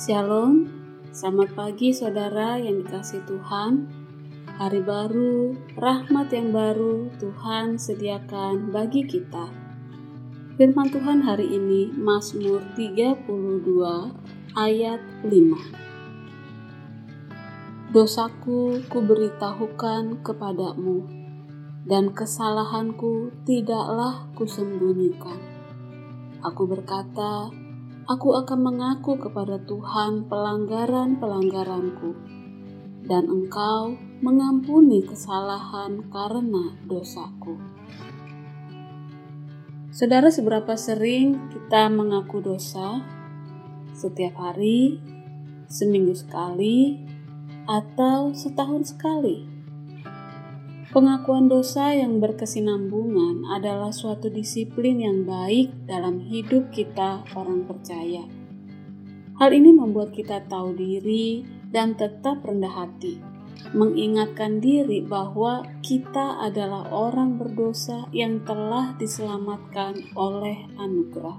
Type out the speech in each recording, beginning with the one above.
Shalom, selamat pagi saudara yang dikasih Tuhan. Hari baru, rahmat yang baru Tuhan sediakan bagi kita. Firman Tuhan hari ini Mazmur 32 ayat 5. Dosaku kuberitahukan kepadamu, dan kesalahanku tidaklah kusembunyikan. Aku berkata, aku akan mengaku kepada Tuhan pelanggaran-pelanggaranku, dan Engkau mengampuni kesalahan karena dosaku. Saudara, seberapa sering kita mengaku dosa? Setiap hari, seminggu sekali, atau setahun sekali? Pengakuan dosa yang berkesinambungan adalah suatu disiplin yang baik dalam hidup kita orang percaya. Hal ini membuat kita tahu diri dan tetap rendah hati, mengingatkan diri bahwa kita adalah orang berdosa yang telah diselamatkan oleh anugerah.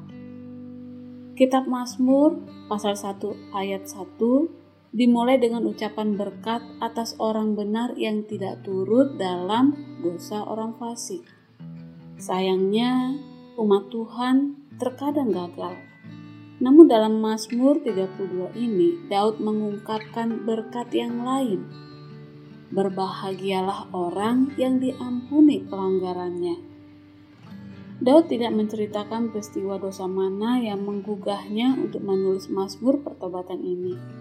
Kitab Mazmur pasal 1 ayat 1 dimulai dengan ucapan berkat atas orang benar yang tidak turut dalam dosa orang fasik. Sayangnya, umat Tuhan terkadang gagal. Namun dalam Mazmur 32 ini, Daud mengungkapkan berkat yang lain. Berbahagialah orang yang diampuni pelanggarannya. Daud tidak menceritakan peristiwa dosa mana yang menggugahnya untuk menulis Mazmur pertobatan ini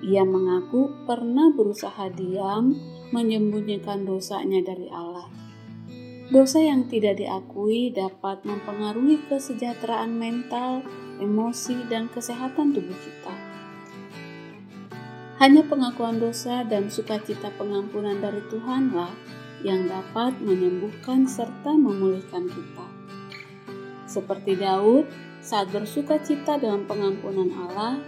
ia mengaku pernah berusaha diam menyembunyikan dosanya dari Allah. Dosa yang tidak diakui dapat mempengaruhi kesejahteraan mental, emosi, dan kesehatan tubuh kita. Hanya pengakuan dosa dan sukacita pengampunan dari Tuhanlah yang dapat menyembuhkan serta memulihkan kita. Seperti Daud, saat bersuka cita dalam pengampunan Allah,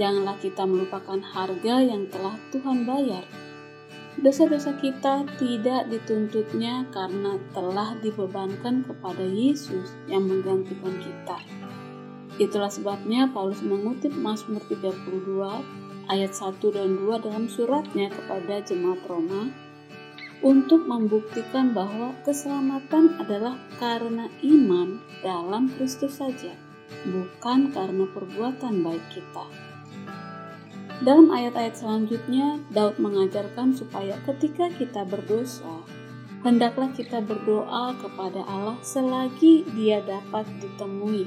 Janganlah kita melupakan harga yang telah Tuhan bayar. Dosa-dosa kita tidak dituntutnya karena telah dibebankan kepada Yesus yang menggantikan kita. Itulah sebabnya Paulus mengutip Mazmur 32 ayat 1 dan 2 dalam suratnya kepada jemaat Roma untuk membuktikan bahwa keselamatan adalah karena iman dalam Kristus saja, bukan karena perbuatan baik kita. Dalam ayat-ayat selanjutnya, Daud mengajarkan supaya ketika kita berdosa, hendaklah kita berdoa kepada Allah selagi Dia dapat ditemui.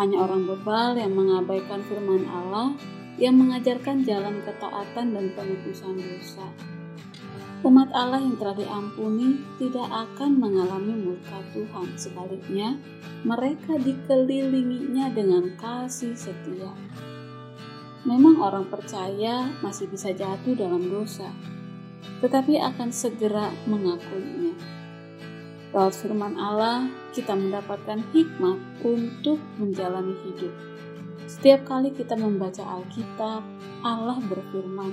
Hanya orang bebal yang mengabaikan firman Allah yang mengajarkan jalan ketaatan dan penebusan dosa. Umat Allah yang telah diampuni tidak akan mengalami murka Tuhan. Sebaliknya, mereka dikelilinginya dengan kasih setia. Memang orang percaya masih bisa jatuh dalam dosa, tetapi akan segera mengakuinya. Lewat firman Allah, kita mendapatkan hikmat untuk menjalani hidup. Setiap kali kita membaca Alkitab, Allah berfirman,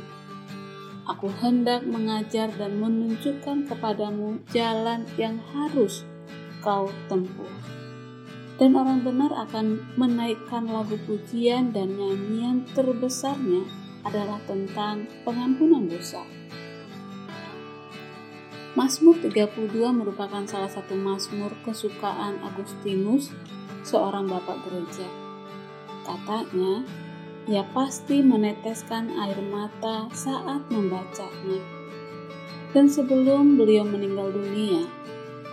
Aku hendak mengajar dan menunjukkan kepadamu jalan yang harus kau tempuh dan orang benar akan menaikkan lagu pujian dan nyanyian terbesarnya adalah tentang pengampunan dosa. Mazmur 32 merupakan salah satu mazmur kesukaan Agustinus, seorang bapak gereja. Katanya, ia pasti meneteskan air mata saat membacanya. Dan sebelum beliau meninggal dunia,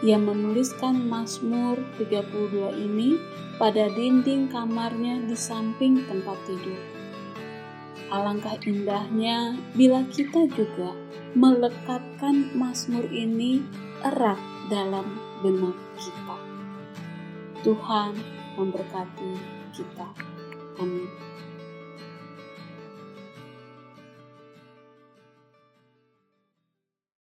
ia menuliskan Mazmur 32 ini pada dinding kamarnya di samping tempat tidur. Alangkah indahnya bila kita juga melekatkan Mazmur ini erat dalam benak kita. Tuhan memberkati kita. Amin.